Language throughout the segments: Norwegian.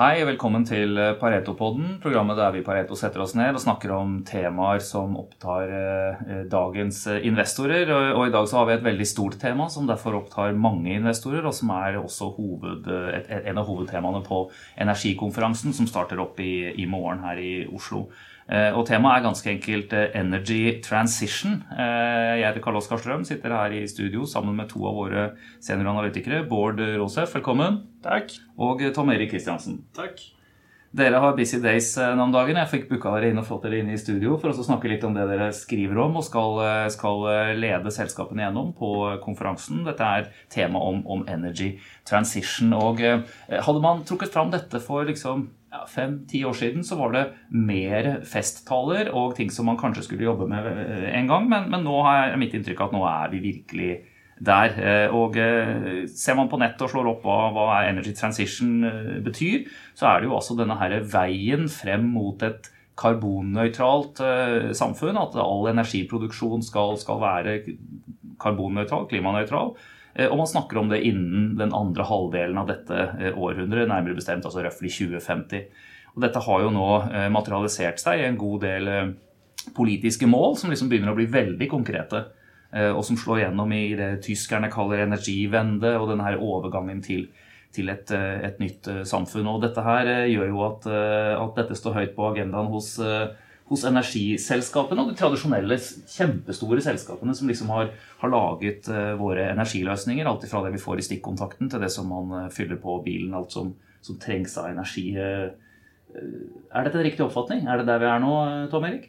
Hei, velkommen til Pareto-podden, programmet der vi Pareto setter oss ned og snakker om temaer som opptar eh, dagens investorer. Og, og, I dag så har vi et veldig stort tema som derfor opptar mange investorer, og som er også hoved, en av hovedtemaene på energikonferansen som starter opp i, i morgen her i Oslo. Eh, og temaet er ganske enkelt eh, Energy Transition. Eh, jeg heter Karl Oskar Strøm, sitter her i studio sammen med to av våre senioranalytikere. Bård Rosef, velkommen. Takk. Og Tom Erik Kristiansen. Takk. Dere har busy days nå om dagen. Jeg fikk booka dere inn og fått dere inn i studio for å snakke litt om det dere skriver om og skal, skal lede selskapene gjennom på konferansen. Dette er tema om, om energy transition. Og hadde man trukket fram dette for liksom ja, fem-ti år siden så var det mer festtaler og ting som man kanskje skulle jobbe med eh, en gang, men, men nå jeg mitt inntrykk at nå er vi virkelig der. Eh, og eh, ser man på nettet og slår opp hva, hva energy transition betyr, så er det jo altså denne her veien frem mot et karbonnøytralt samfunn. At all energiproduksjon skal, skal være karbonnøytral, klimanøytral. Eh, og man snakker om det innen den andre halvdelen av dette eh, århundret, nærmere bestemt altså røftlig 2050. Og dette har jo nå eh, materialisert seg i en god del politiske mål som liksom begynner å bli veldig konkrete. Og som slår gjennom i det tyskerne kaller energivende, og denne her overgangen til, til et, et, nytt samfunn. Og dette her gjør jo at, at dette står høyt på agendaen hos hos energiselskapene og de tradisjonelle, kjempestore selskapene som liksom har, har laget uh, våre energiløsninger. Alt fra det vi får i stikkontakten, til det som man uh, fyller på bilen. Alt som, som trengs av energi. Uh, er dette en riktig oppfatning? Er det der vi er nå, Tom Erik?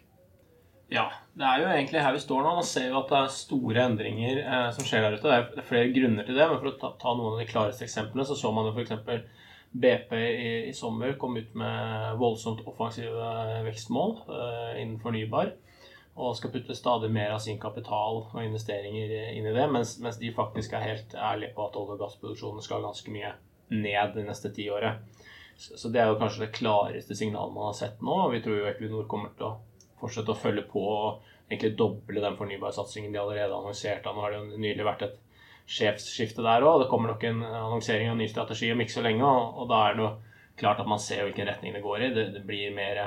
Ja, det er jo egentlig her vi står nå. Man ser jo at det er store endringer som skjer der ute. Det er flere grunner til det, men for å ta, ta noen av de klareste eksemplene, så så man jo f.eks BP i, i, sommer kom ut med voldsomt offensive vekstmål uh, innen fornybar. Og skal putte stadig mer av sin kapital og investeringer inn i det, mens, mens de faktisk er helt ærlige på at olje- og gassproduksjonen skal ganske mye ned det neste tiåret. Så, så det er jo kanskje det klareste signalet man har sett nå. og Vi tror jo Equinor kommer til å fortsette å følge på og egentlig doble den fornybarsatsingen de allerede har annonsert. Nå har det jo nylig vært et sjefsskifte der òg. Det kommer nok en annonsering av en ny strategi om ikke så lenge. Og, og da er det jo klart at man ser hvilken retning det går i. Det, det blir mer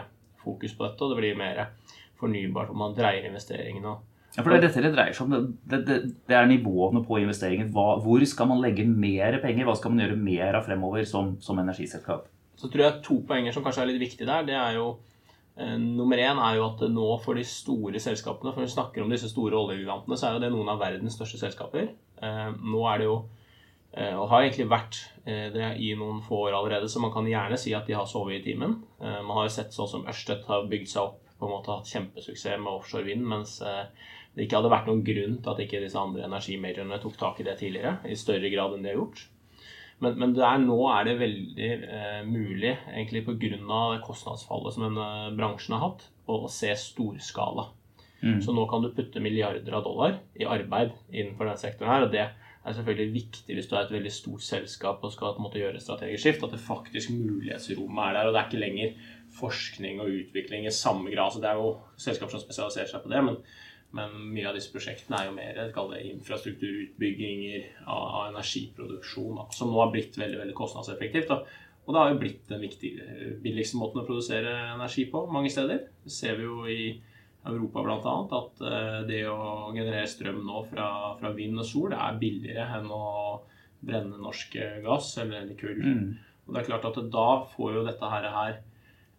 fokus på dette, og det blir mer fornybart om man dreier investeringene. Ja, for Det er dette det dreier seg om. Det, det, det er nivåene på investeringen. Hva, hvor skal man legge mer penger? Hva skal man gjøre mer av fremover som, som energiselskap? Så tror jeg to poenger som kanskje er litt viktige der. Det er jo eh, Nummer én er jo at nå for de store selskapene, for når vi snakker om disse store oljegigantene, så er jo det noen av verdens største selskaper. Eh, nå er det jo eh, og har egentlig vært eh, det i noen få år allerede, så man kan gjerne si at de har sovet i timen. Man har jo sett sånn som Ørstedt har bygd seg opp, på en måte hatt kjempesuksess med offshore vind, mens det ikke hadde vært noen grunn til at ikke disse andre energimajorene tok tak i det tidligere, i større grad enn de har gjort. Men, men der nå er det veldig eh, mulig, egentlig pga. kostnadsfallet som denne bransjen har hatt, å, å se storskala. Mm. Så nå kan du putte milliarder av dollar i arbeid innenfor den sektoren her. Og det er selvfølgelig viktig hvis du er et veldig stort selskap og skal måte, gjøre strategisk skift, at det faktisk mulighetsrommet er der. Og det er ikke lenger forskning og utvikling i samme grad. Så det er jo selskaper som spesialiserer seg på det. men men mye av disse prosjektene er jo mer det, infrastrukturutbygginger av, av energiproduksjon, da, som nå har blitt veldig veldig kostnadseffektivt. Da. Og det har jo blitt den viktige, billigste måten å produsere energi på mange steder. Det ser vi jo i Europa bl.a. at eh, det å generere strøm nå fra, fra, vind og sol er billigere enn å brenne norsk gass eller, eller kull. Mm. Og det er klart at da får jo dette her, her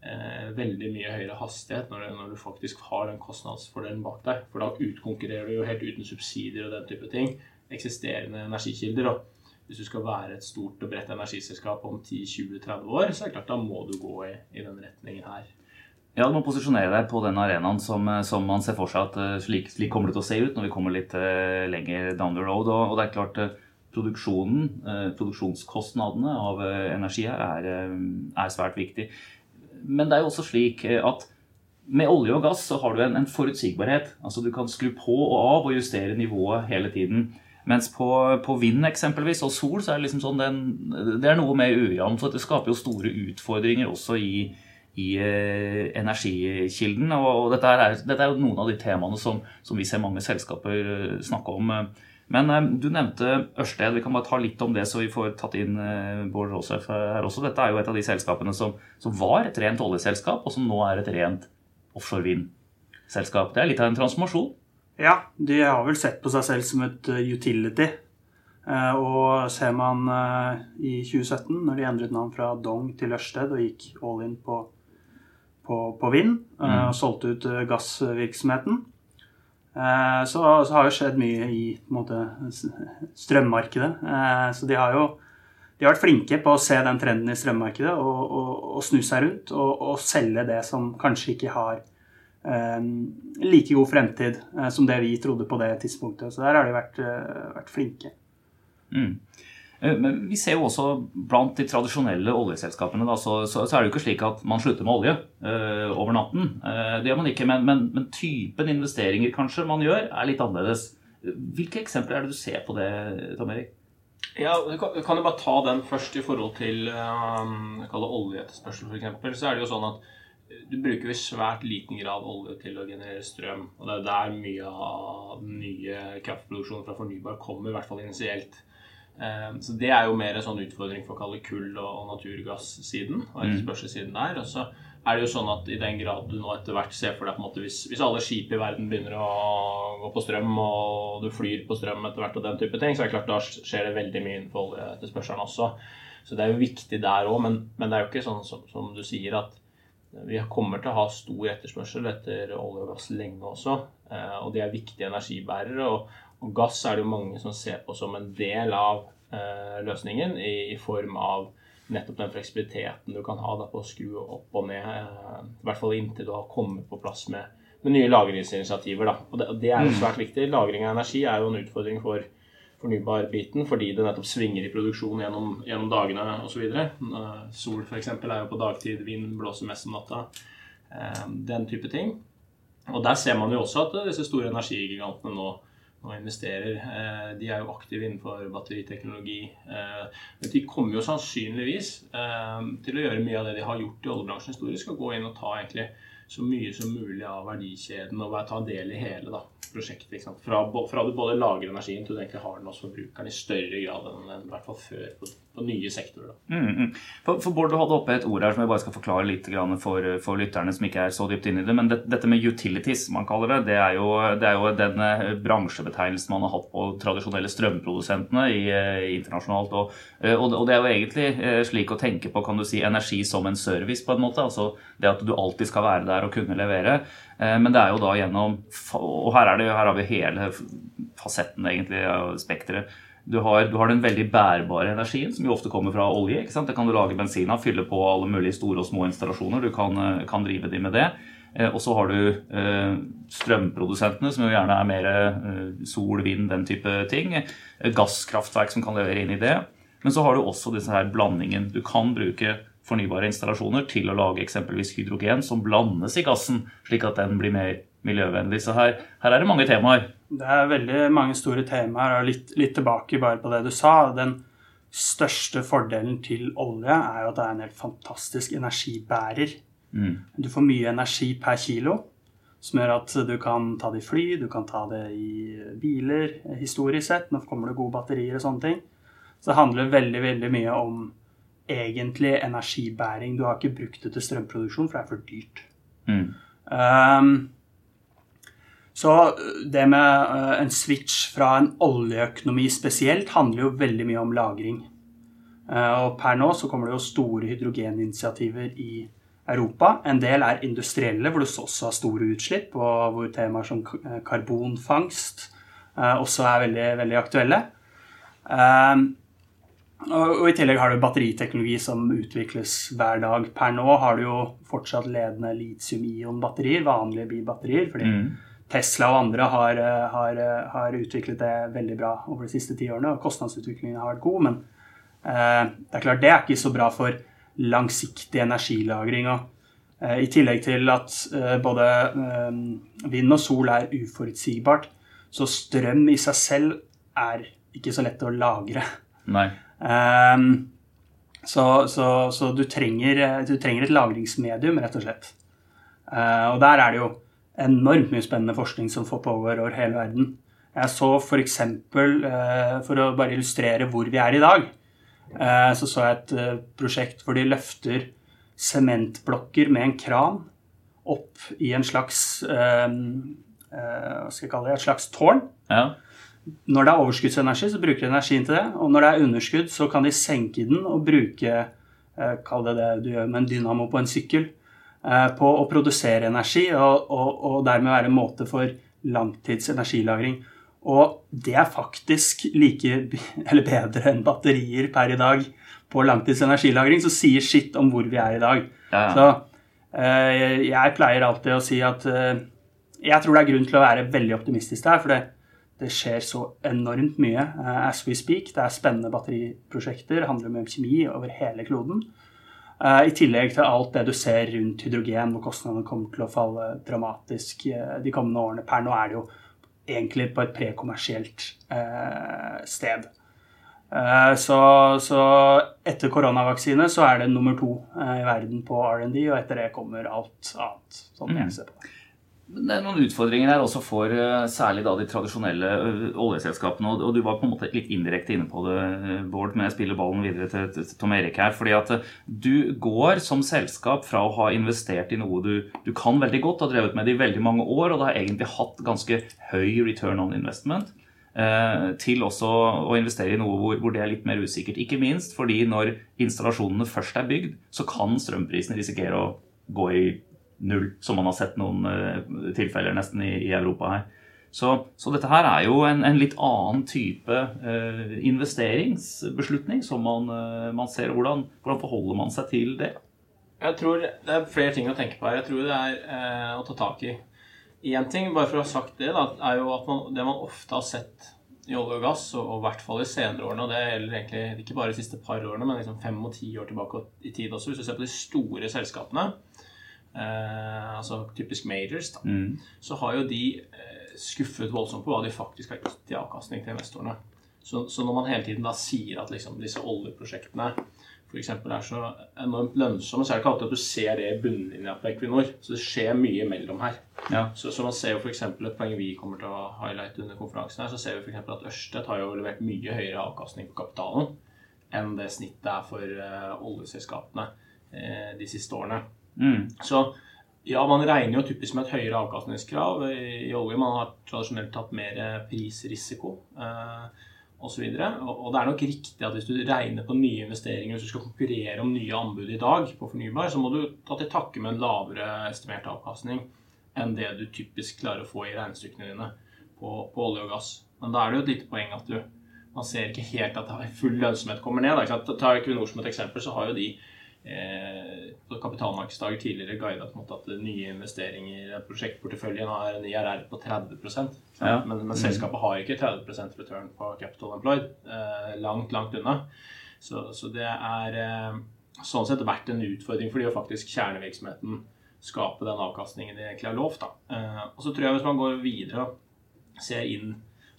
eh, veldig mye høyere hastighet når, når, du faktisk har den kostnadsfordelen bak deg. For da utkonkurrerer du jo helt uten subsidier og den type ting eksisterende energikilder. Og hvis du skal være et stort og bredt energiselskap om 10-20-30 år, så er det klart da må du gå i, i den retningen her. Ja, du må posisjonere deg på den arenaen som, eh, som, man ser for seg at eh, slik, slik, kommer det til å se ut når vi kommer litt uh, lenger down the road. Og, og det er klart produksjonen, produksjonskostnadene av energi her er, er, svært viktig. Men det er jo også slik at med olje og gass så har du en, en, forutsigbarhet. Altså Du kan skru på og av og justere nivået hele tiden. Mens på, på vind eksempelvis, og sol så er det liksom sånn den, det er noe mer ujevnt. Så det skaper jo store utfordringer også i i eh, energikilden. Og, dette er, dette, er, jo noen av de temaene som, som vi ser mange selskaper eh, snakke om. Men eh, du nevnte Ørsted. Vi kan bare ta litt om det, så vi får tatt inn Bård Råsef her også. Dette er jo et av de selskapene som, som var et rent oljeselskap, og som nå er et rent offshore vind-selskap. Det er litt av en transformasjon? Ja, de har vel sett på seg selv som et utility. Og ser man i 2017, når de endret navn fra Dong til Ørsted og gikk all in på, på, på vind, mm. og solgte ut gassvirksomheten, Eh, så, så, har jo skjedd mye i måte, strømmarkedet. Eh, så de har jo de har vært flinke på å se den trenden i strømmarkedet og, og, og snu seg rundt og, og, selge det som kanskje ikke har um, like god fremtid uh, som det vi trodde på det tidspunktet. Så der har de vært, uh, vært flinke. Mm. Eh, men vi ser jo også blant de tradisjonelle oljeselskapene da, så, så, så, er det jo ikke slik at man slutter med olje uh, over natten. Uh, det gjør man ikke, men, men, men, typen investeringer kanskje man gjør, er litt annerledes. Hvilke eksempler er det du ser på det, Tom Erik? Ja, Du kan, kan jo bare ta den først i forhold til um, oljeetterspørsel f.eks. Så er det jo sånn at du bruker i svært liten grad olje til å generere strøm. Og det er der mye av den nye kraftproduksjonen fra fornybar kommer, i hvert fall initielt. Ehm, så det er jo mer en sånn utfordring for å kalle kull- og naturgassiden. og mm. etterspørselssiden der. Og så er det jo sånn at i den grad du nå etter hvert ser for deg på en måte hvis, hvis, alle skip i verden begynner å gå på strøm, og du flyr på strøm etter hvert og den type ting, så er det klart da skjer det veldig mye innenfor oljeetterspørselen også. Så det er jo viktig der òg, men, men, det er jo ikke sånn som, som, du sier at vi kommer til å ha stor etterspørsel etter olje og gass lenge også. Eh, og de er viktige energibærere. og og gass er det jo mange som ser på som en del av eh, løsningen, i, i, form av nettopp den fleksibiliteten du kan ha da, på å skru opp og ned, eh, i hvert fall inntil du har kommet på plass med, med nye lagringsinitiativer. Da. Og det, det, er jo mm. svært viktig. Lagring av energi er jo en utfordring for fornybarbiten fordi det nettopp svinger i produksjon gjennom, gjennom dagene osv. Uh, sol f.eks. er jo på dagtid, vind blåser mest om natta. Eh, den type ting. Og der ser man jo også at disse store energigigantene nå og investerer. Eh, de er jo aktive innenfor batteriteknologi. Eh, men de kommer jo sannsynligvis eh, til å gjøre mye av det de har gjort i oljebransjen historisk, og gå inn og ta egentlig så mye som mulig av verdikjeden og ta del i hele da, prosjektet. Fra, fra, du både lager energien til du egentlig har den hos forbrukeren i større grad enn, i hvert fall før på, på nye sektorer. Mm, mm. For, for, Bård, du hadde oppe et ord her som jeg bare skal forklare litt for, for lytterne som ikke er så dypt inne i det. Men det, dette med utilities, man kaller det, det er jo, det er jo den eh, bransjebetegnelsen man har hatt på tradisjonelle strømprodusentene i, i internasjonalt. Og, eh, og, og, det er jo egentlig eh, slik å tenke på kan du si, energi som en service, på en måte. altså Det at du alltid skal være der og kunne levere. Men det er jo da gjennom Og her, det, her har vi hele fasetten egentlig av spekteret du har, du har, den veldig bærbare energien, som jo ofte kommer fra olje. ikke sant? Det kan du lage bensin av, fylle på alle mulige store og små installasjoner. Du kan, eh, kan drive de med det. Eh, og så har du eh, strømprodusentene, som jo gjerne er mer sol, vind, den type ting. Gasskraftverk som kan levere inn i det. Men så har du også disse her blandingen. Du kan bruke fornybare installasjoner til å lage eksempelvis hydrogen som blandes i gassen, slik at den blir mer miljøvennlig. Så her, her er det mange temaer. Det er veldig mange store temaer, og litt, litt, tilbake bare på det du sa. Den største fordelen til olje er jo at det er en helt fantastisk energibærer. Mm. Du får mye energi per kilo, som gjør at du kan ta det i fly, du kan ta det i biler, historisk sett. Nå kommer det gode batterier og sånne ting. Så det handler veldig, veldig mye om egentlig energibæring. Du har ikke brukt det til strømproduksjon, for det er for dyrt. Mm. Um, så øh, det med uh, en switch fra en oljeøkonomi spesielt handler jo veldig mye om lagring. Uh, og per nå så kommer det jo store hydrogeninitiativer i Europa. En del er industrielle, hvor du også har store utslipp, og hvor temaer som karbonfangst også er veldig, veldig aktuelle. Og I tillegg har du batteriteknologi som utvikles hver dag. Per nå har du jo fortsatt ledende litium-ion-batterier, vanlige bilbatterier. fordi mm Tesla og andre har, eh, har, eh, har, utviklet det veldig bra over de siste ti årene. og Kostnadsutviklingen har vært god, men eh, det er klart det er ikke så bra for langsiktig energilagring. og eh, I tillegg til at eh, både eh, vind og sol er uforutsigbart, så strøm i seg selv er ikke så lett å lagre. Nei. Så, så, så du, trenger, du, trenger, et lagringsmedium, rett og slett. og der er det jo enormt mye spennende forskning som får pågår over hele verden. Jeg så f.eks., uh, for å bare illustrere hvor vi er i dag, uh, så så jeg et prosjekt hvor de løfter sementblokker med en kran opp i en slags Hva skal jeg kalle det? Et slags tårn. Ja. Når det er overskuddsenergi, så bruker de energien til det. Og når det er underskudd, så kan de senke den og bruke Kall det det du gjør med en dynamo på en sykkel Eh, på å produsere energi, og, og, og, dermed være en måte for langtids energilagring. Og det er faktisk like, eller bedre enn batterier per i dag på langtids energilagring, som sier skitt om hvor vi er i dag. Ja. Så eh, jeg pleier alltid å si at eh, jeg tror det er grunn til å være veldig optimistisk der, for det, det skjer så enormt mye uh, as we speak. Det er spennende batteriprosjekter, det handler om kjemi over hele kloden. Uh, I tillegg til alt det du ser rundt hydrogen, hvor kostnadene kommer til å falle dramatisk uh, de kommende årene. Per nå er det jo egentlig på et prekommersielt sted. Så, så, etter koronavaksine så er det nummer to i verden på R&D, og etter det kommer alt annet. sånn jeg ser på det. Det er noen utfordringer her også for eh, særlig da de tradisjonelle eh, oljeselskapene. Og du var på en måte litt indirekte inne på det, eh, Bård, men jeg spiller ballen videre til, til, Tom Erik her. fordi at du går som selskap fra å ha investert i noe du, du kan veldig godt, har drevet med det i veldig mange år, og det har egentlig hatt ganske høy return on investment, til også å investere i noe hvor, hvor, det er litt mer usikkert. Ikke minst fordi når installasjonene først er bygd, så kan strømprisene risikere å gå i null, som man har sett noen uh, tilfeller nesten i, i, Europa her. Så, så, dette her er jo en, en litt annen type uh, investeringsbeslutning som man, uh, man ser. Hvordan, hvordan, forholder man seg til det? Jeg tror Det er flere ting å tenke på her. Jeg tror det er å ta tak i. Én ting, bare for å ha sagt det, da, er jo at man, det man ofte har sett i olje og gass, og i hvert fall i senere årene, og det gjelder egentlig ikke bare de siste par årene, men liksom fem og ti år tilbake i tid også, hvis du ser på de store selskapene, eh, altså typisk majors, da, mm. så har jo de eh, skuffet voldsomt på hva de faktisk har gitt i avkastning til investorene. Så, så, når man hele tiden da sier at liksom, disse oljeprosjektene f.eks. er så enormt lønnsomme, så er det ikke alltid at du ser det i bunnlinja på Equinor. Så det skjer mye mellom her. Ja. Så, så, man ser jo f.eks. et poeng vi kommer til å highlighte under konferansen her, så ser vi f.eks. at Ørsted har jo levert mye høyere avkastning på kapitalen enn det snittet er for uh, oljeselskapene uh, de siste årene. Mm. Så ja, man regner jo typisk med et høyere avkastningskrav i, olje. Man har tradisjonelt tatt mer prisrisiko eh, osv. Og, og, og det er nok riktig at hvis du regner på nye investeringer, hvis du skal konkurrere om nye anbud i dag på fornybar, så må du ta til takke med en lavere estimert avkastning enn det du typisk klarer å få i regnestykkene dine på, på olje og gass. Men da er det jo et lite poeng at du man ser ikke helt at full lønnsomhet kommer ned. Da. Ta Equinor som et eksempel, så har jo de eh, kapitalmarkedsdager tidligere guidet mot at nye investeringer i prosjektporteføljen har en IRR på 30 ja. men, men, selskapet har ikke 30% return på capital employed. Eh, langt, langt unna. Så, så, det er eh, sånn sett vært en utfordring for de å faktisk kjernevirksomheten skape den avkastningen de egentlig har lovt. Eh, og så tror jeg hvis man går videre og ser inn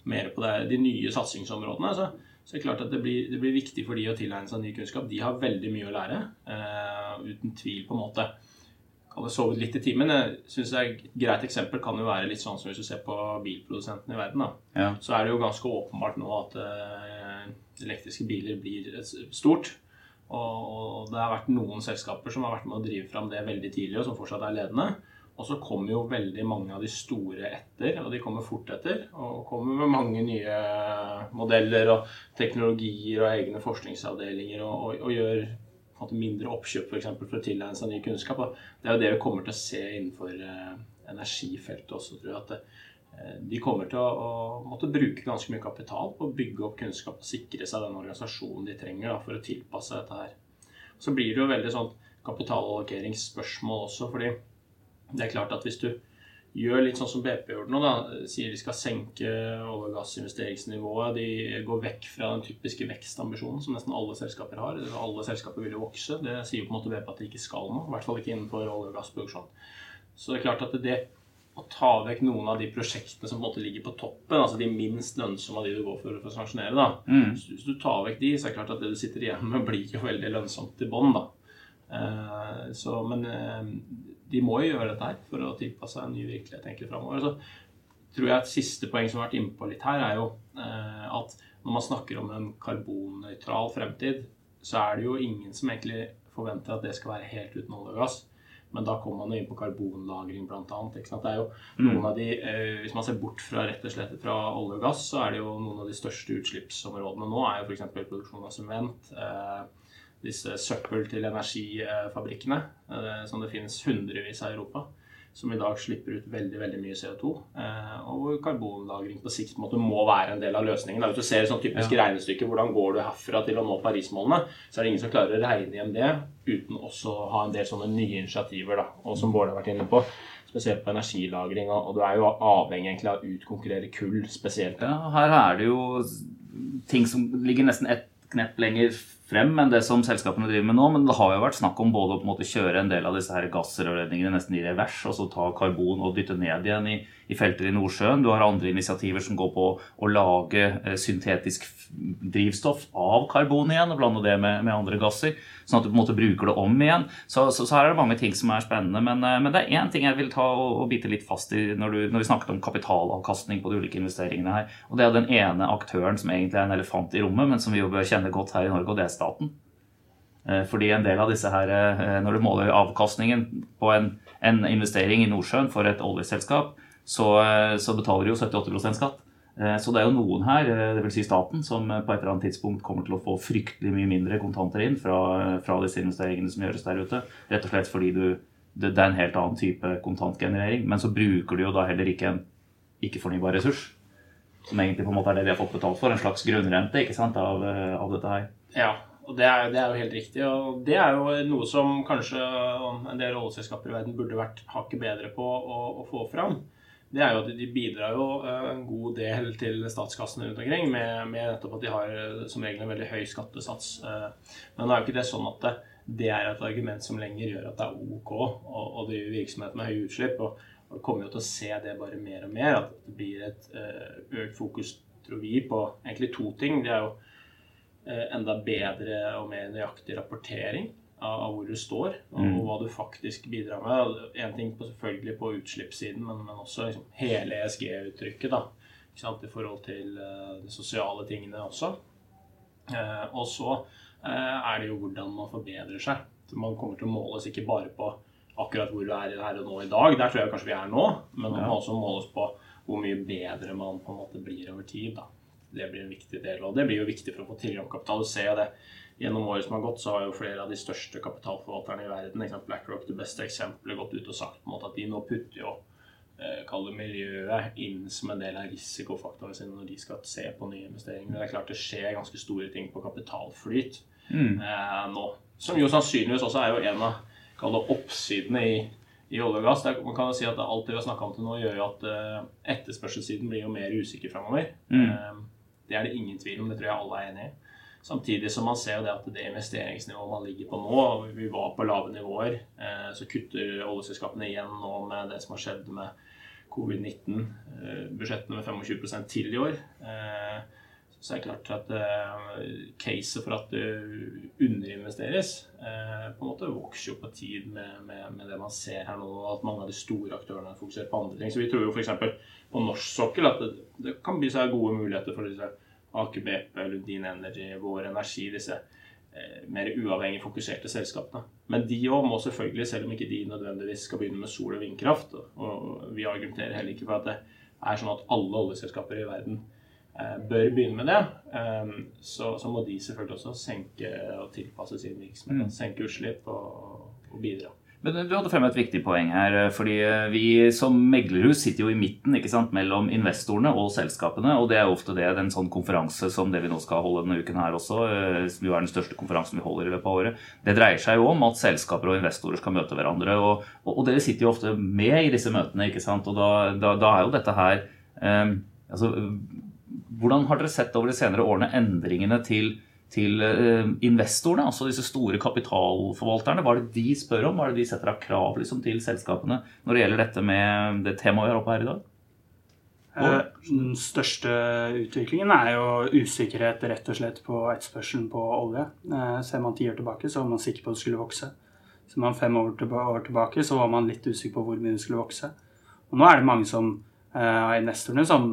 mer på det, de nye satsingsområdene, så så det er klart at det blir, det blir viktig for de å tilegne seg ny kunnskap. De har veldig mye å lære, uh, uten tvil, på en måte. Kan det sovet litt i timen. Jeg synes Et greit eksempel kan jo være litt sånn som hvis du ser på bilprodusentene i verden. Ja. Så er det jo ganske åpenbart nå at uh, elektriske biler blir stort. Og, og det har vært noen selskaper som har vært med å drive fram det veldig tidlig, og som fortsatt er ledende. Og så kommer jo veldig mange av de store etter, og de kommer fort etter. Og kommer med mange nye modeller og teknologier og egne forskningsavdelinger og, og, og gjør mindre oppkjøp f.eks. For, for å tilegne seg ny kunnskap. Og det er jo det vi kommer til å se innenfor eh, energifeltet også, tror jeg. At det, eh, de kommer til å, måtte bruke ganske mye kapital på å bygge opp kunnskap og sikre seg den organisasjonen de trenger da, for å tilpasse dette her. Så blir det jo veldig sånn kapitalallokeringsspørsmål også, fordi det er klart at hvis du gjør litt sånn som BP gjorde nå, da, sier de skal senke olje- og gassinvesteringsnivået, de går vekk fra den typiske vekstambisjonen som nesten alle selskaper har. Alle selskaper vil jo vokse. Det sier på en måte BP at de ikke skal nå. I hvert fall ikke innenfor olje- og gassproduksjon. Så det er klart at det å ta vekk noen av de prosjektene som på en måte ligger på toppen, altså de minst lønnsomme av de du går for å sanksjonere, da. Mm. Hvis du tar vekk de, så er det klart at det du sitter igjen med, blir jo veldig lønnsomt i bånn, da. Uh, så, men uh, de må jo gjøre dette her for å tilpasse en ny virkelighet egentlig framover. Så tror jeg et siste poeng som har vært innpå litt her, er jo eh, at når man snakker om en karbonnøytral fremtid, så er det jo ingen som egentlig forventer at det skal være helt uten olje og gass. Men da kommer man jo inn på karbonlagring bl.a. Det er jo noen av de, eh, Hvis man ser bort fra rett og slett fra olje og gass, så er det jo noen av de største utslippsområdene nå er jo f.eks. produksjon av sement. Disse søppel til energifabrikkene, eh, som det finnes hundrevis av i Europa som i dag slipper ut veldig veldig mye CO2. Eh, og hvor karbonlagring på sikt måte, må være en del av løsningen. Hvis du ser sånn typisk ja. regnestykke, hvordan går du herfra til å nå Paris-målene, så er det ingen som klarer å regne hjem det uten også å ha en del sånne nye initiativer. Da. Og som Bård har vært inne på, spesielt på energilagring. Og du er jo avhengig egentlig av å utkonkurrere kull spesielt. Ja, her er det jo ting som ligger nesten ett knepp lenger frem enn det som selskapene driver med nå. Men det har jo vært snakk om både å på en måte kjøre en del av disse her gassrørledningene nesten i revers, og så ta karbon og dytte ned igjen i, i felter i Nordsjøen. Du har andre initiativer som går på å lage eh, syntetisk drivstoff av karbon igjen og blande det med, med, andre gasser. Sånn at du på en måte bruker det om igjen. Så, så, så her er det mange ting som er spennende. Men, eh, men det er én ting jeg vil ta og, og, bite litt fast i når, du, når vi snakket om kapitalavkastning på de ulike investeringene her. Og det er den ene aktøren som egentlig er en elefant i rommet, men som vi jo bør kjenne godt her i Norge, og det er staten. Eh, fordi en del av disse her, Når du måler avkastningen på en, en investering i Nordsjøen for et oljeselskap, så, så betaler de jo 78 skatt. Eh, så det er jo noen her, eh, dvs. Si staten, som eh, på et eller annet tidspunkt kommer til å få fryktelig mye mindre kontanter inn fra, fra disse investeringene som gjøres der ute. Rett og slett fordi du, det, er en helt annen type kontantgenerering. Men så bruker du jo da heller ikke en ikke-fornybar ressurs. Som egentlig på en måte er det vi har fått betalt for. En slags grunnrente ikke sant, av, av dette her. Ja, og det er, det er, jo helt riktig. Og det er jo noe som kanskje en del oljeselskaper i verden burde vært hakket bedre på å, å få fram det er jo at de bidrar jo eh, en god del til statskassen rundt omkring med, med nettopp at de har eh, som regel en veldig høy skattesats. Eh. Men det er jo ikke det sånn at det, det er et argument som lenger gjør at det er ok å, å drive virksomhet med høye utslipp. Og, og kommer jo til å se det bare mer og mer, at det blir et økt fokus, tror vi, på egentlig to ting. Det er jo enda bedre og mer nøyaktig rapportering av, hvor du står, og, mm. hva du faktisk bidrar med. Én ting på, selvfølgelig på utslippssiden, men, men også liksom, hele ESG-uttrykket. da, I forhold til uh, de sosiale tingene også. Uh, og så uh, er det jo hvordan man forbedrer seg. Man kommer til å måles ikke bare på akkurat hvor du er her og nå i dag, der tror jeg kanskje vi er nå, men man må også måles på hvor mye bedre man på en måte blir over tid. da. Det blir en viktig del, og det blir jo viktig for å få tilgang på kapital. Du ser det gjennom året som har gått, så har jo flere av de største kapitalforvalterne i verden, eksempel BlackRock det beste eksempelet, gått ut og sagt på en måte at de nå putter jo eh, kaller miljøet inn som en del av risikofaktorene sine når de skal se på nye investeringer. Det er klart det skjer ganske store ting på kapitalflyt mm. eh, nå. Som jo sannsynligvis også er jo en av det, oppsidene i, i, olje og gass. Er, man kan jo si at Alt det vi har snakka om til nå, gjør jo at eh, etterspørselssiden blir jo mer usikker framover. Mm. Eh, det er det ingen tvil om, det tror jeg alle er enig i. Samtidig som man ser det at det investeringsnivået man ligger på nå, vi var på lave nivåer, eh, så kutter oljeselskapene igjen nå med det som har skjedd med covid-19, eh, budsjettene med 25% til i år. Eh, så er det klart at caset for at det underinvesteres på en måte vokser jo på tid med, med, med, det man ser her nå, at mange av de store aktørene fokuserer på andre ting. Så vi tror jo f.eks. på norsk sokkel at det, det kan bli seg gode muligheter for disse Aker BP, Lundin Energy, Vår Energi, disse eh, mer uavhengig fokuserte selskapene. Men de òg må selvfølgelig, selv om ikke de nødvendigvis skal begynne med sol- og vindkraft, og vi argumenterer heller ikke for at det er sånn at alle oljeselskaper i verden eh, bør begynne med det, eh, så, så, må de selvfølgelig også senke og tilpasse sin virksomhet. Mm. Senke utslipp og, og bidra. Men Du hadde fremme et viktig poeng her. Eh, fordi eh, Vi som meglerhus sitter jo i midten sant, mellom investorene og selskapene. og Det er jo ofte det, en sånn konferanse som det vi nå skal holde denne uken her også, eh, som jo er den største konferansen vi holder i løpet av året. Det dreier seg jo om at selskaper og investorer skal møte hverandre. Og, og, og dere sitter jo ofte med i disse møtene. ikke sant, og Da, da, da er jo dette her eh, altså, Hvordan har dere sett over de senere årene endringene til til eh, investorene, altså disse store kapitalforvalterne. Hva er det de spør om? Hva er det de setter av krav liksom, til selskapene når det gjelder dette med det temaet vi har oppe her i dag? Og? den største utviklingen er jo usikkerhet rett og slett på etterspørselen på olje. Eh, ser man ti år tilbake, så var man sikker på at det skulle vokse. Ser man fem år tilbake, så var man litt usikker på hvor mye det skulle vokse. Og nå er det mange som av investorene som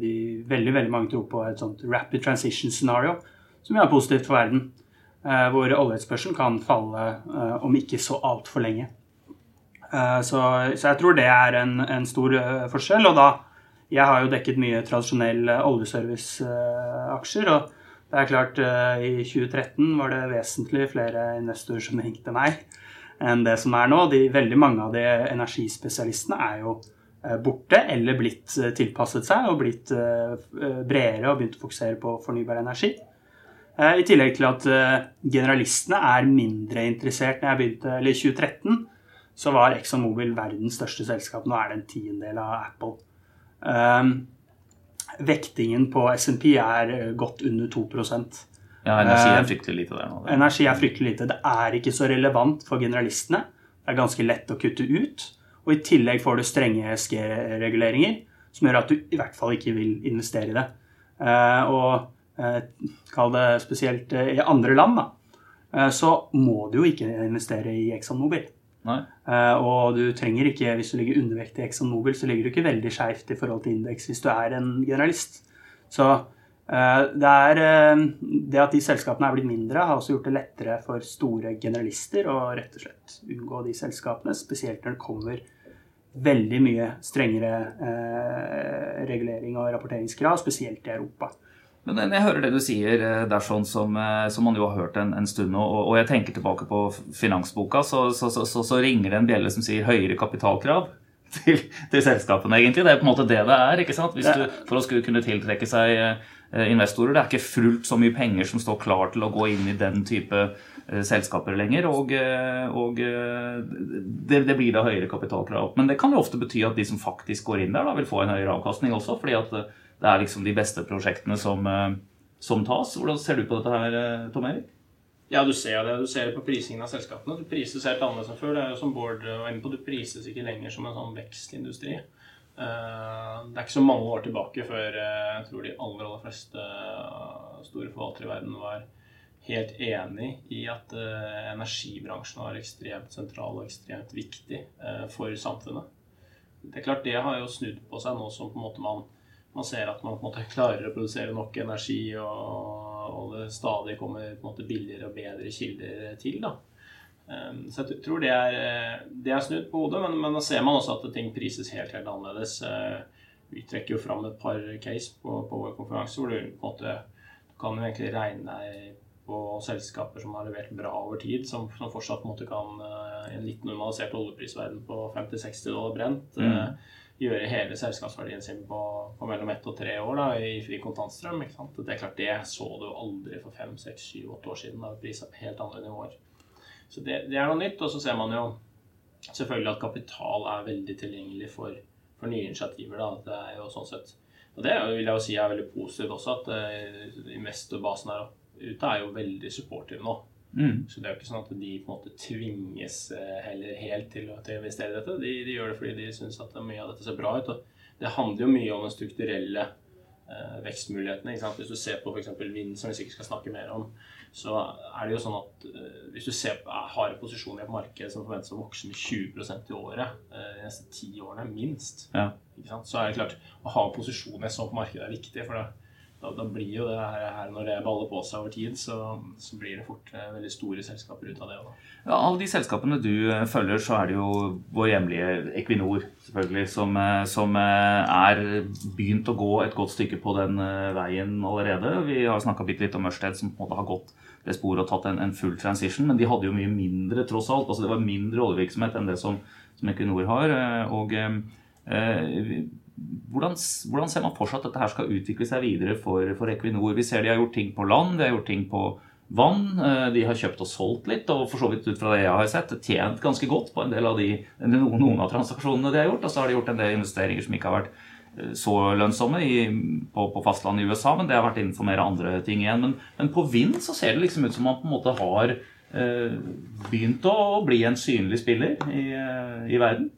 de veldig veldig mange tror på et sånt rapid transition scenario, som er positivt for verden. Hvor oljeetterspørselen kan falle om ikke så altfor lenge. Så, så, jeg tror det er en, en stor forskjell. Og da Jeg har jo dekket mye tradisjonelle oljeserviceaksjer. og det er klart, I 2013 var det vesentlig flere investorer som ringte meg enn det som er nå. De, veldig mange av de energispesialistene er jo eh, borte eller blitt eh, tilpasset seg og blitt eh, bredere og begynt å fokusere på fornybar energi. I tillegg til at generalistene er mindre interessert. Når jeg begynte, eller I 2013 så var Exxon Mobil verdens største selskap. Nå er det en tiendedel av Apple. Um, vektingen på SMP er godt under 2 ja, energi er eh, fryktelig lite der nå. Energi er fryktelig lite. Det er ikke så relevant for generalistene. Det er ganske lett å kutte ut. Og i tillegg får du strenge SG-reguleringer som gjør at du i hvert fall ikke vil investere i det. Eh, og eh, kall det spesielt i andre land, da, så må du jo ikke investere i Exxon Mobil. Nei. Og du trenger ikke, hvis du ligger undervekt i Exxon Mobil, så ligger du ikke veldig skeivt i forhold til indeks hvis du er en generalist. Så Eh, det, er, eh, det at de selskapene er blitt mindre, har også gjort det lettere for store generalister å rett og slett unngå de selskapene, spesielt når det kommer veldig mye strengere eh, regulering og rapporteringskrav, spesielt i Europa. Men jeg hører det du sier, det er sånn som, som man jo har hørt en, en stund nå, og, og, jeg tenker tilbake på finansboka, så, så, så, så, ringer det en bjelle som sier høyere kapitalkrav til, til, selskapene, egentlig. Det er på en måte det det er, ikke sant? Du, for å skulle kunne tiltrekke seg Eh, investorer. Det er ikke fullt så mye penger som står klar til å gå inn i den type eh, selskaper lenger. Og, eh, og det, det, blir da høyere kapitalkrav. Men det kan jo ofte bety at de som faktisk går inn der, da vil få en høyere avkastning også. fordi at det er liksom de beste prosjektene som, som tas. Hvordan ser du på dette her, Tom Erik? Ja, du ser det. Du ser det på prisingen av selskapene. Du prises helt annerledes enn før. Det er jo som Bård inne på, du prises ikke lenger som en sånn vekstindustri. Eh, det er ikke så mange år tilbake før eh, jeg tror de aller, aller fleste eh, store forvaltere i verden var helt enig i at energibransjen var ekstremt sentral og ekstremt viktig for samfunnet. Det er klart det har jo snudd på seg nå som på en måte man, man ser at man på en måte klarer å produsere nok energi, og, og det stadig kommer på en måte billigere og bedre kilder til. da. Ehm, så jeg tror det er, eh, det er snudd på hodet, men, men da ser man også at ting prises helt, helt annerledes. Eh, vi trekker jo fram et par case på, på vår konferanse hvor du på en måte du kan jo egentlig regne deg på selskaper som har levert bra over tid, som, som fortsatt på en måte kan eh, en litt normalisert oljeprisverden på 50-60 dollar brent mm. Gjøre hele selskapsverdien sin på, på mellom ett og tre år da, i fri kontantstrøm. ikke sant? Det er klart det så du aldri for fem, seks, syv, åtte år siden. Da prisa på helt andre nivåer. Så det, det, er noe nytt. Og så ser man jo selvfølgelig at kapital er veldig tilgjengelig for, for nye initiativer. Da. Det er jo sånn sett Og det vil jeg jo si er veldig positivt også, at uh, investorbasen her ute er jo veldig supportive nå. Mm. Så det er jo ikke sånn at de på en måte tvinges uh, heller helt til, til, å investere i dette. De, de, gjør det fordi de syns at mye av dette ser bra ut. Og det handler jo mye om den strukturelle eh, vekstmulighetene. Hvis du ser på f.eks. vind, som vi sikkert skal snakke mer om, så er det jo sånn at eh, hvis du ser har en posisjon i et marked som forventes å vokse med 20% i året eh, de neste ti årene, minst, ja. så er det klart å ha en posisjon i et sånt marked er viktig. for det da, da, blir jo det her, her, Når det baller på seg over tid, så, så blir det fort eh, veldig store selskaper ut av det. Også. Ja, Alle de selskapene du eh, følger, så er det jo vår hjemlige Equinor selvfølgelig, som, eh, som er begynt å gå et godt stykke på den veien allerede. Vi har snakka litt om Ørsted, som på en måte har gått det sporet og tatt en, en, full transition. Men de hadde jo mye mindre, tross alt. altså Det var mindre oljevirksomhet enn det som, som Equinor har. og eh, hvordan, hvordan, ser man for seg at dette her skal utvikle seg videre for, for, Equinor? Vi ser de har gjort ting på land, de har gjort ting på vann. Eh, de har kjøpt og solgt litt, og for så vidt ut fra det jeg har sett, tjent ganske godt på en del av de, noen, av transaksjonene de har gjort. Og så har de gjort en del investeringer som ikke har vært eh, så lønnsomme i, på, på, fastlandet i USA, men det har vært innenfor mer andre ting igjen. Men, men, på vind så ser det liksom ut som man på en måte har eh, begynt å bli en synlig spiller i, i verden.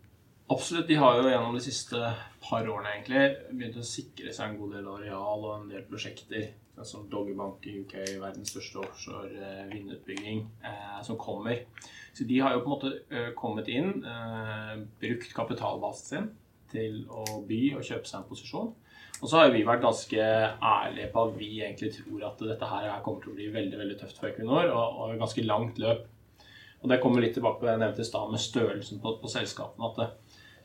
Absolutt. De har jo gjennom de siste par årene egentlig begynt å sikre seg en god del areal og en del prosjekter. Som Doggerbank i UK, verdens største offshore eh, vindutbygging, eh, som kommer. Så de har jo på en måte eh, kommet inn, eh, brukt kapitalbasen sin til å by og kjøpe seg en posisjon. Og så har vi vært ganske ærlige på at vi egentlig tror at dette her kommer til å bli veldig veldig tøft for Equinor, og, og ganske langt løp. Og det kommer litt tilbake på det jeg nevnte i stad med størrelsen på, på selskapene. at det,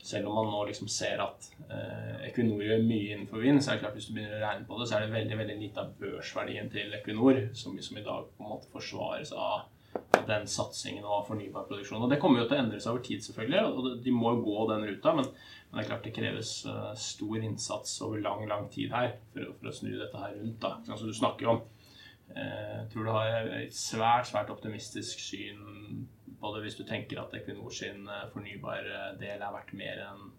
selv om man nå liksom ser at eh, Equinor gjør mye innenfor vind, så er det klart hvis du begynner å regne på det, så er det veldig veldig lite av børsverdien til Equinor som, som i dag på en måte forsvares av, den satsingen og fornybar produksjon. Og Det kommer jo til å endre seg over tid, selvfølgelig, og de må jo gå den ruta. Men, men, det er klart det kreves uh, stor innsats over lang lang tid her for, for å snu dette her rundt. da. Altså, du snakker om eh, jeg tror du har et svært svært optimistisk syn både hvis du tenker at Equinor sin eh, fornybare del er verdt mer enn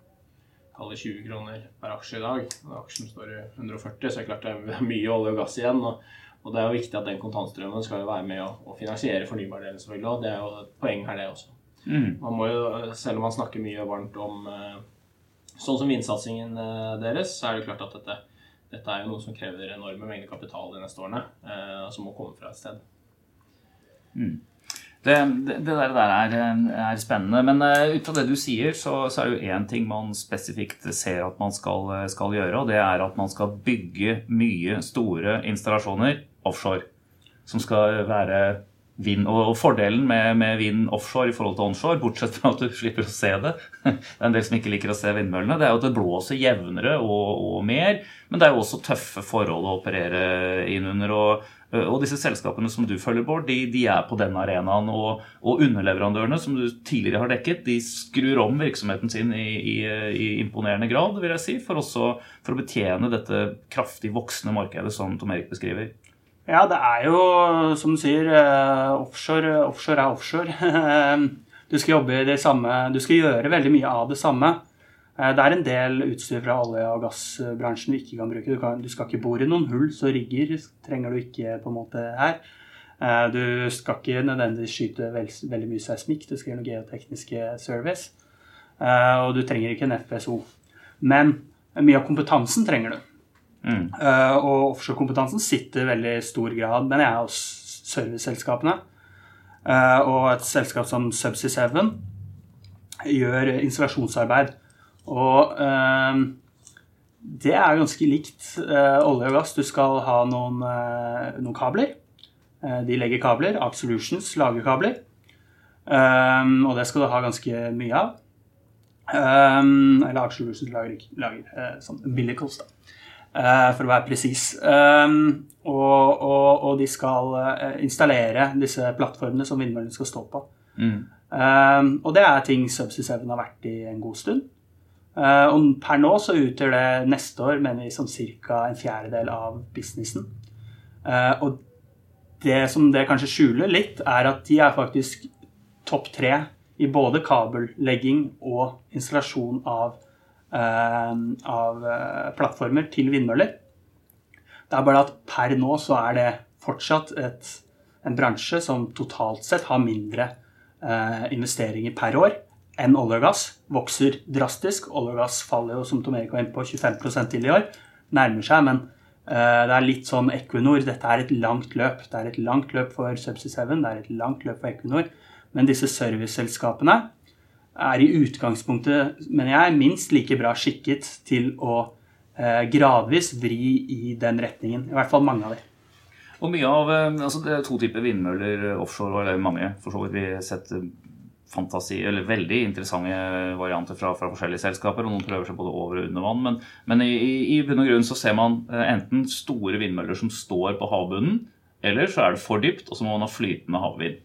kalle 20 kroner per aksje i dag. Når aksjen står i 140, så er det klart det er mye olje og gass igjen. Og, og det er jo viktig at den kontantstrømmen skal jo være med å, å finansiere fornybardelen, selvfølgelig. Og det er jo et poeng her, det også. Mm. Man må jo, selv om man snakker mye varmt om eh, sånn som vindsatsingen eh, deres, så er det klart at dette, dette er jo noe som krever enorme mengder kapital de neste årene, som må komme fra et sted. Mm. Det, det, det der, er, er, spennende. Men uh, ut fra det du sier, så, så, er det jo én ting man spesifikt ser at man skal, skal, gjøre, og det er at man skal bygge mye store installasjoner offshore. Som skal være vind. Og, fordelen med, med, vind offshore i forhold til onshore, bortsett fra at du slipper å se det Det er en del som ikke liker å se vindmøllene. Det er jo at det blåser jevnere og, og mer. Men det er jo også tøffe forhold å operere inn under. og og disse selskapene som du følger, Bård, de, de er på denne arenaen. Og, og, underleverandørene som du tidligere har dekket, de skrur om virksomheten sin i, i, i imponerende grad, vil jeg si, for, også, for å betjene dette kraftig voksende markedet som Tom Erik beskriver. Ja, det er jo, som du sier, eh, offshore, offshore er offshore. Du skal jobbe i det samme Du skal gjøre veldig mye av det samme. Eh, det er en del utstyr fra olje- og gassbransjen du ikke kan bruke. Du, kan, du, skal ikke bore noen hull, så rigger trenger du ikke på en måte her. Eh, du skal ikke nødvendigvis skyte veld, veldig mye seismikk, du skal gjøre noe geotekniske service. Eh, og du trenger ikke en FSO. Men mye av kompetansen trenger du. Mm. Og offshorekompetansen sitter i veldig stor grad, men jeg er hos serviceselskapene. Og et selskap som Subsea 7 gjør installasjonsarbeid og eh, det er ganske likt eh, olje og gass. Du skal ha noen, eh, noen kabler. Eh, de legger kabler. Arc Solutions lager kabler. Eh, og det skal du ha ganske mye av. Eh, eller Arc Solutions lager, lager sånn umbilicals, da. for å være presis. Og, og, og, de skal installere disse plattformene som vindmøllene skal stå på. Mm. og det er ting Subsea 7 har vært i en god stund. Eh, og per nå så utgjør det neste år mener vi som ca. en fjerdedel av businessen. Eh, og det som det kanskje skjuler litt, er at de er faktisk topp tre i både kabellegging og installasjon av, eh, av plattformer til vindmøller. Det er bare at per nå så er det fortsatt et, en bransje som totalt sett har mindre investeringer per år enn olje og gass. Vokser drastisk. Olje og gass faller jo, som Tom inne på, 25 til i år. Nærmer seg, men uh, det er litt sånn Equinor. Dette er et langt løp. Det er et langt løp for Subsea 7, det er et langt løp for Equinor. Men disse serviceselskapene er i utgangspunktet, mener jeg, minst like bra skikket til å uh, gradvis vri i den retningen. I hvert fall mange av dem. Og mye av, eh, altså Det er to typer vindmøller offshore, eller mange for så vidt. Vi har sett fantasi, eller veldig interessante varianter fra, fra, forskjellige selskaper. og Noen prøver seg både over og under vann. Men, men i, i, bunn og grunn så ser man eh, enten store vindmøller som står på havbunnen, eller så er det for dypt, og så må man ha flytende havvind.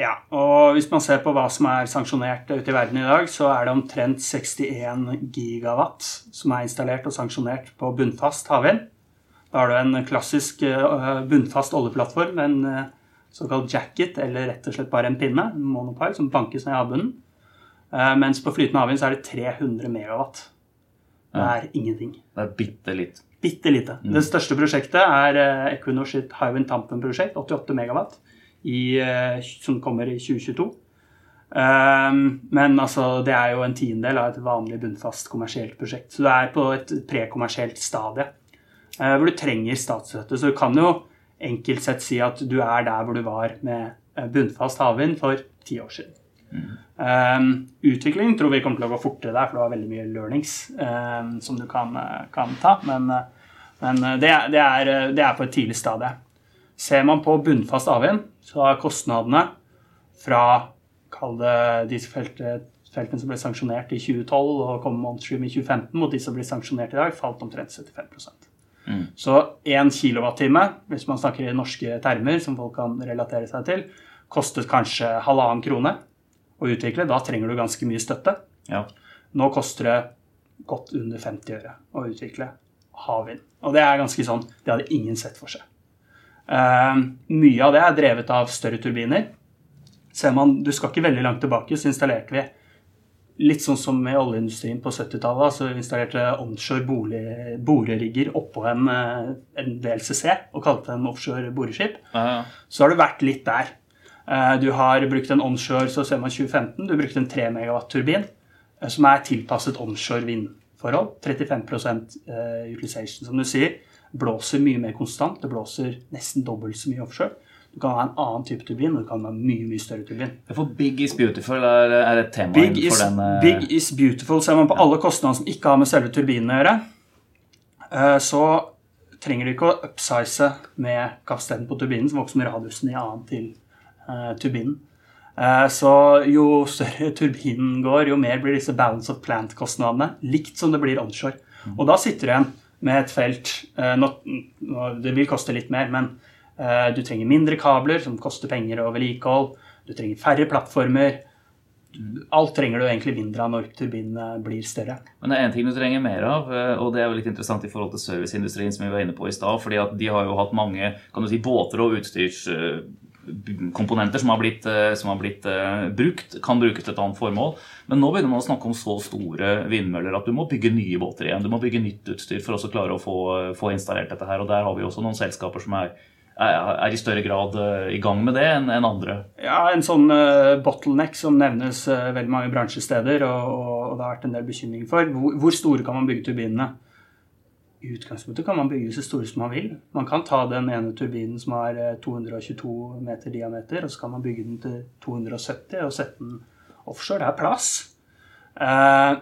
Ja, og hvis man ser på hva som er sanksjonert ute i verden i dag, så er det omtrent 61 gigawatt som er installert og sanksjonert på bunnfast havvind. Da har du en klassisk eh, bunnfast oljeplattform, en eh, såkalt jacket, eller rett og slett bare en pinne, en monopile, som bankes ned i havbunnen. Uh, mens på flytende havvind så er det 300 megawatt. Det er ingenting. Det er bitte litt. Bitte lite. Mm. Det største prosjektet er uh, Equinor sitt Hywind Tampen-prosjekt, 88 megawatt, i, uh, som kommer i 2022. men altså, det er jo en tiendedel av et vanlig bunnfast kommersielt prosjekt. Så du er på et prekommersielt stadie hvor du trenger statsstøtte. Så du kan jo enkelt sett si at du er der hvor du var med eh, bunnfast havvind for ti år siden. Mm. Um, utvikling tror vi kommer til å gå fortere der, for du har veldig mye learnings um, som du kan, kan ta. Men, men det, det, er, det, er, på et tidlig stadie. Ser man på bunnfast havvind, så har kostnadene fra kall det de feltene, som ble sanksjonert i 2012 og kom onstream i 2015, mot de som blir sanksjonert i dag, falt omtrent 75 mm. Så 1 kilowattime, hvis man snakker i norske termer som folk kan relatere seg til, kostet kanskje halvannen krone å utvikle. Da trenger du ganske mye støtte. Ja. Nå koster det godt under 50 øre å utvikle havvind. Og det er ganske sånn Det hadde ingen sett for seg. Uh, mye av det er drevet av større turbiner ser man, Du skal ikke veldig langt tilbake, så installerte vi Litt sånn som i oljeindustrien på 70-tallet. Så installerte onshore bolig, borerigger oppå en, eh, en VLCC og kalte en offshore boreskip. Ja, ja. Så har du vært litt der. Eh, du har brukt en onshore så ser man 2015. Du brukte en 3 megawatt-turbin eh, som er tilpasset onshore vindforhold. 35% utilization, som du sier. Blåser mye mer konstant. Det blåser nesten dobbelt så mye offshore. Du kan ha en annen type turbin, og du kan ha mye mye større turbin. For Big is beautiful er, er et tema big is, den uh... Big is beautiful. Ser man på alle kostnader som ikke har med selve turbinen å gjøre, uh, så trenger du ikke å upsize med kapasiteten på turbinen, som vokser med radiusen i annen til uh, turbinen. Så jo større turbinen går, jo mer blir disse balance of plant-kostnadene. Likt som det blir onshore. Mm. Og da sitter du igjen med et felt Det vil koste litt mer, men Eh, du trenger mindre kabler, som koster penger og vedlikehold. Du trenger færre plattformer. Alt trenger du egentlig mindre av når turbinene blir større. Men det er én ting du trenger mer av, eh, og det er jo litt interessant i forhold til serviceindustrien, som vi var inne på i stad. fordi at de har jo hatt mange kan du si, båter og utstyrskomponenter som har blitt, eh, som har blitt brukt, kan brukes til et annet formål. Men nå begynner man å snakke om så store vindmøller at du må bygge nye båter igjen. Du må bygge nytt utstyr for å klare å få, få installert dette her. Og der har vi også noen selskaper som er er i større grad eh, i gang med det enn andre? Ja, en sånn uh, bottleneck som nevnes uh, veldig mange bransjesteder, og, og, det har vært en del bekymring for. Hvor, hvor, store kan man bygge turbinene? I utgangspunktet kan man bygge så store som man vil. Man kan ta den ene turbinen som har 222 meter diameter, og så kan man bygge den til 270 og sette den offshore. Det er plass. Eh,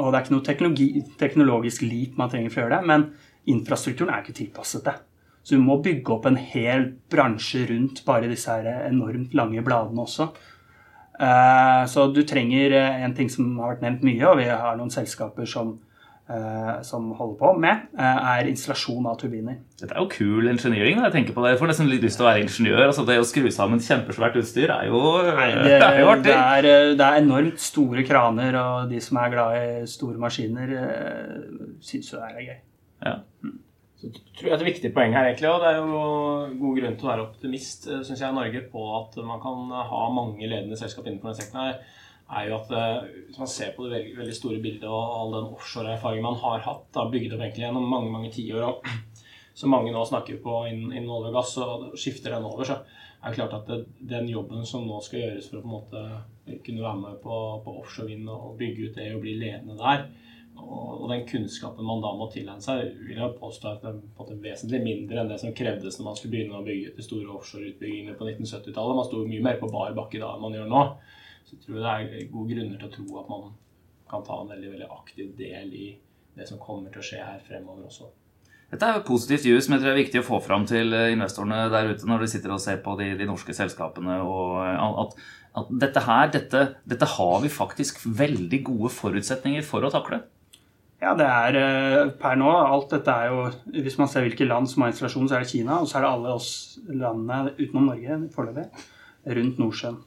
og det er ikke noe teknologisk leap man trenger for å gjøre det, men infrastrukturen er ikke tilpasset det. Så vi må bygge opp en hel bransje rundt bare disse her enormt lange bladene også. Eh, så du trenger eh, en ting som har vært nevnt mye, og vi har noen selskaper som, eh, som holder på med, er installasjon av turbiner. Dette er jo kul ingeniøring Da. Jeg tenker på det. Jeg får nesten litt lyst til å være ingeniør. Altså, det å skru sammen kjempesvært utstyr er jo, Nei, det, er jo artig. Det er, det er, enormt store kraner, og de som er glad i store maskiner, syns jo det er gøy. Ja. Så tror jeg Et viktig poeng her, egentlig, og det er jo god grunn til å være optimist eh, synes jeg, i Norge på at man kan ha mange ledende selskap innenfor den sektoren, her, er jo at eh, hvis man ser på det veldig, veldig store bildet og all den offshore-erfaringen man har hatt, da, bygd opp egentlig gjennom mange mange tiår, og som mange nå snakker på innen, innen olje og gass, og skifter den over, så er det klart at det, den jobben som nå skal gjøres for å på en måte kunne være med på, på offshore vind og bygge ut det og bli ledende der, og, den kunnskapen man da må tilegne seg, vil jeg påstå at det er vesentlig mindre enn det som krevdes når man skulle begynne å bygge de store offshoreutbyggingene på 1970-tallet. Man sto mye mer på bar bakke da enn man gjør nå. Så jeg tror det er gode grunner til å tro at man kan ta en veldig, veldig aktiv del i det som kommer til å skje her fremover også. Dette er jo positivt jus, men det er viktig å få fram til investorene der ute når de sitter og ser på de, de norske selskapene, og at, at dette her, dette, dette har vi faktisk veldig gode forutsetninger for å takle. Ja, det er eh, per nå Alt dette er jo Hvis man ser hvilke land som har installasjon, så er det Kina. Og så er det alle oss landene utenom Norge foreløpig rundt Nordsjøen.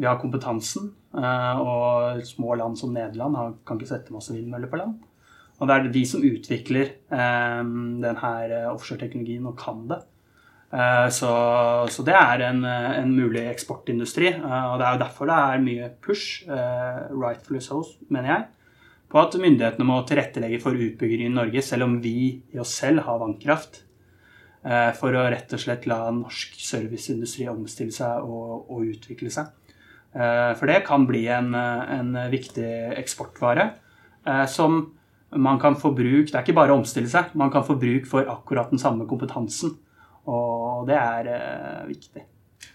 Vi har kompetansen, eh, og små land som Nederland kan ikke sette masse vindmøller på land. Og det er de som utvikler eh, denne offshoreteknologien og kan det. Så, så, det er en, en, mulig eksportindustri. Og det er jo derfor det er mye push, rightfully so, mener jeg på at myndighetene må tilrettelegge for utbygging i Norge, selv om vi i oss selv har vannkraft. Eh, for å rett og slett la norsk serviceindustri omstille seg og, og utvikle seg. Eh, for det kan bli en, en viktig eksportvare eh, som man kan få bruk Det er ikke bare å omstille seg, man kan få bruk for akkurat den samme kompetansen. Og det er viktig.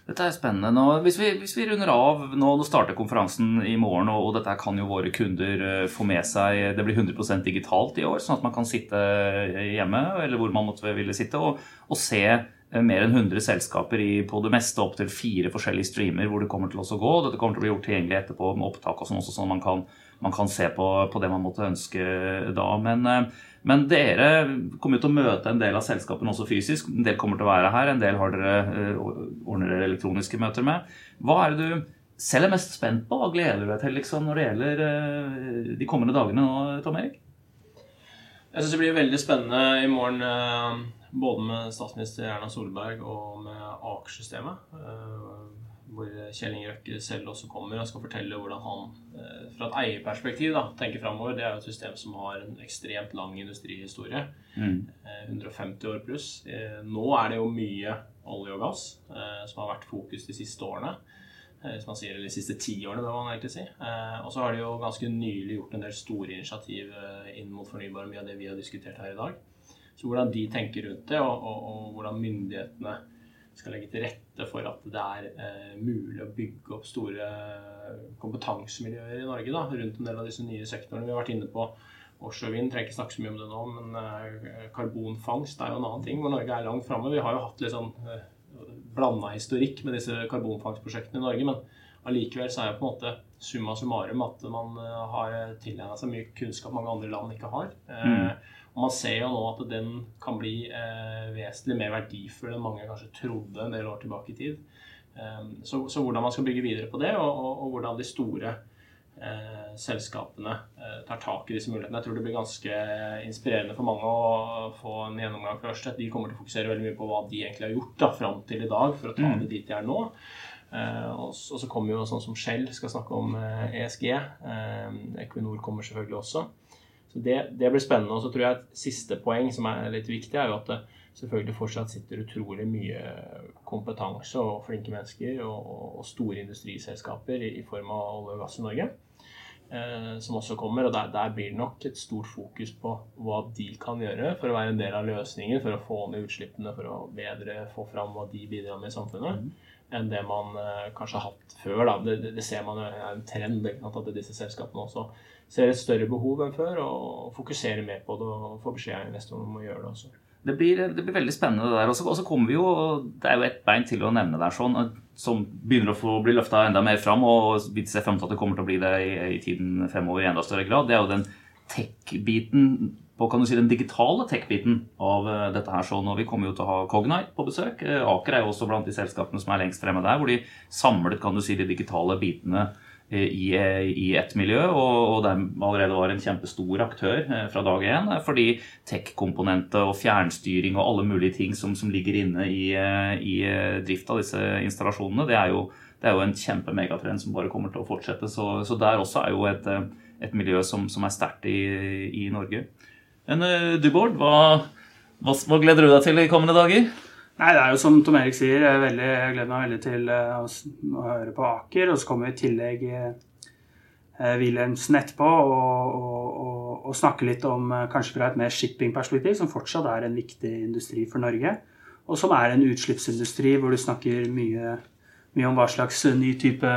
Dette er spennende. Nå, hvis, vi, hvis, vi, runder av Nå starter konferansen i morgen, og, dette kan jo våre kunder uh, få med seg. Det blir 100 digitalt i år, sånn at man kan sitte hjemme eller hvor man måtte ville sitte, og, og se mer enn 100 selskaper i, på det meste opp til fire forskjellige streamer hvor det kommer til å gå. Dette kommer til å bli gjort tilgjengelig etterpå med opptak og sånn også, sånn man kan, man kan se på, på, det man måtte ønske da. Men uh, men dere kommer jo til å møte en del av selskapene også fysisk. En del kommer til å være her, en del har dere eh, ordner dere elektroniske møter med. Hva er det du selv er mest spent på? Hva gleder du deg til liksom, når det gjelder eh, de kommende dagene nå, Tom Erik? Jeg syns det blir veldig spennende i morgen eh, både med statsminister Erna Solberg og med Aker-systemet hvor Kjell Inge Røkke selv også kommer og skal fortelle hvordan han eh, fra et eierperspektiv da, tenker framover. Det er jo et system som har en ekstremt lang industrihistorie. Mm. 150 eh, år pluss. Eh, nå er det jo mye olje og gass som har vært fokus de siste årene. Hvis man sier eller de siste ti årene, bør man egentlig si. Og så har de jo ganske nylig gjort en del store initiativ inn mot fornybar, mye av det vi har diskutert her i dag. Så hvordan de tenker rundt det, og, og, og hvordan myndighetene skal legge til rette for at det er eh, mulig å bygge opp store kompetansemiljøer i Norge da, rundt en del av disse nye sektorene. Vi har vært inne på offshore vind, trenger ikke snakke så mye om det nå, men eh, karbonfangst er jo en annen ting hvor Norge er langt framme. Vi har jo hatt litt sånn eh, blanda historikk med disse karbonfangstprosjektene i Norge, men allikevel så er jo på en måte summa summarum at man eh, har tilegna seg mye kunnskap mange andre land ikke har. Eh, mm. Og man ser jo nå at den kan bli eh, vesentlig mer verdifull enn mange kanskje trodde en del år tilbake i tid. Um, så, så, hvordan man skal bygge videre på det, og, og, og hvordan de store eh, selskapene eh, tar tak i disse mulighetene. Jeg tror det blir ganske inspirerende for mange å få en gjennomgang først. De kommer til å fokusere veldig mye på hva de egentlig har gjort da, fram til i dag for å ta mm. det dit de er nå. Uh, og, så, kommer jo sånn som Shell skal snakke om ESG. E eh, Equinor kommer selvfølgelig også. Så det, det, blir spennende. Og så tror jeg et siste poeng som er litt viktig, er jo at det selvfølgelig fortsatt sitter utrolig mye kompetanse og flinke mennesker og, og store industriselskaper i, i, form av olje og gass i Norge. Eh, som også kommer, og der, der, blir det nok et stort fokus på hva de kan gjøre for å være en del av løsningen, for å få ned utslippene, for å bedre få fram hva de bidrar med i samfunnet, mm. Enn det man eh, kanskje har hatt før. Det, det, det, ser man er en trend at disse selskapene også ser et større behov enn før og fokuserer mer på det og får beskjed av investoren om å gjøre det også. Det blir, det blir veldig spennende det der. Og så kommer vi jo Det er jo et bein til å nevne der sånn, som begynner å få bli løfta enda mer fram, og vi ser frem til at det kommer til å bli det i, i tiden fremover i enda større grad. Det er jo den tech-biten på kan du si, den digitale tech-biten av uh, dette her. sånn, og Vi kommer jo til å ha Cognite på besøk. Uh, Aker er jo også blant de selskapene som er lengst fremme der, hvor de samlet kan du si, de digitale bitene Eh, i, eh, i ett miljø, og, og der allerede var en kjempestor aktør eh, fra dag én. Fordi tech-komponenter og fjernstyring og alle mulige ting som, som ligger inne i, i, drift av disse installasjonene, det er jo, det er jo en kjempemegatrend som bare kommer til å fortsette. Så, så der også er jo et, et miljø som, som er sterkt i, i, Norge. Men du, Bård, hva, hva, hva gleder du deg til i kommende dager? Nei, det er jo som Tom Erik sier, jeg, veldig, jeg gleder meg veldig til å, å, høre på Aker. Og så kommer vi i tillegg eh, Wilhelmsen etterpå og, og, og, og, snakke litt om kanskje fra et mer shipping-perspektiv, som fortsatt er en viktig industri for Norge. Og som er en utslippsindustri hvor du snakker mye, mye om hva slags ny type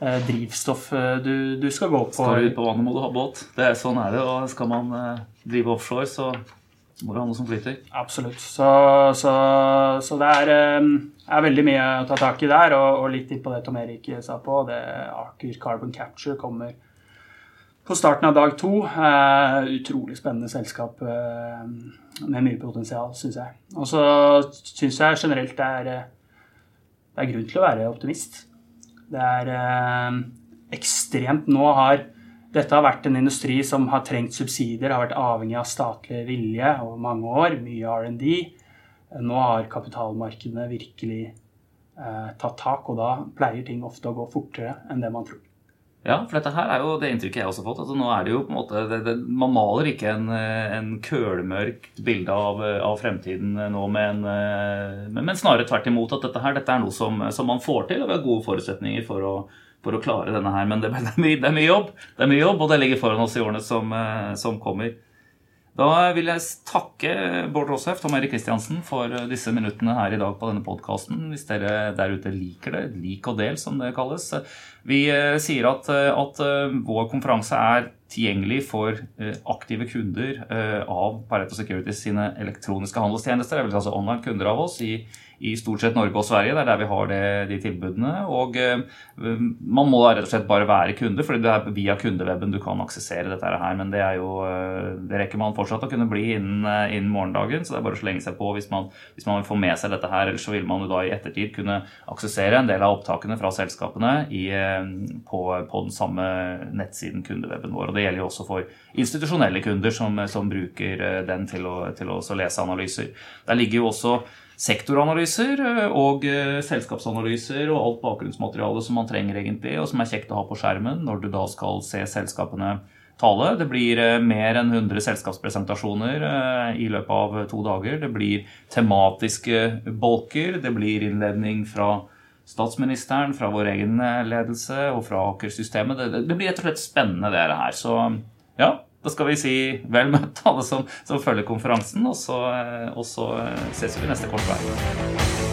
drivstoff du, du, skal gå på. Skal du ut på vannet, må du ha båt. Det er, sånn er det. Og skal man drive offshore, så må du ha noe som flyter. Absolutt. Så, så, så det er, eh, er, veldig mye å ta tak i der, og, og litt på det Tom Erik sa på. det Aker Carbon Capture kommer på starten av dag to. Eh, utrolig spennende selskap eh, med mye potensial, syns jeg. Og så syns jeg generelt det er, det er grunn til å være optimist. Det er eh, ekstremt Nå har dette har vært en industri som har trengt subsidier, har vært avhengig av statlig vilje over mange år, mye R&D. Nå har kapitalmarkedene virkelig eh, tatt tak, og da pleier ting ofte å gå fortere enn det man tror. Ja, for dette her er jo det inntrykket jeg også har fått. Altså, nå er det jo på en måte, det, det, Man maler ikke en, en kølmørkt bilde av, av, fremtiden nå, men, men, snarere tvert imot at dette her dette er noe som, som man får til, og vi har gode forutsetninger for å, for å klare denne her. Men det, det, er mye, det, er mye, jobb, det er mye jobb, og det ligger foran oss i årene som, eh, som kommer. Da vil jeg takke Bård Råsef, Tom Erik Kristiansen for disse minuttene her i dag på denne podkasten. Hvis dere der ute liker det, lik og del som det kalles. Vi eh, sier at, eh, at eh, vår konferanse er tilgjengelig for aktive kunder av Pareto Securities sine elektroniske handelstjenester. Det vil altså online kunder av oss i i stort sett Norge og Sverige. Det er der vi har det, de tilbudene. Og uh, man må rett og slett bare være kunde, for det er via kundeweben du kan aksessere dette her. Men det er jo Det rekker man fortsatt å kunne bli innen, innen, morgendagen, så det er bare å slenge seg på hvis man, hvis man vil få med seg dette her. Ellers så vil man jo da i ettertid kunne aksessere en del av opptakene fra selskapene i, på, på, den samme nettsiden kundeweben vår. Og det gjelder jo også for institusjonelle kunder som, som bruker den til å, til å lese analyser. Der ligger jo også sektoranalyser eh, og eh, selskapsanalyser og alt bakgrunnsmateriale som man trenger egentlig, og som er kjekt å ha på skjermen når du da skal se selskapene tale. Det blir eh, mer enn 100 selskapspresentasjoner i løpet av to dager. Det blir tematiske bolker. Det blir innledning fra statsministeren, fra vår egen ledelse og fra Aker-systemet. Det, det, blir rett og slett spennende, det her. Så ja, da skal vi si vel møtt alle som, som følger konferansen, og så, og så ses vi neste korsvei.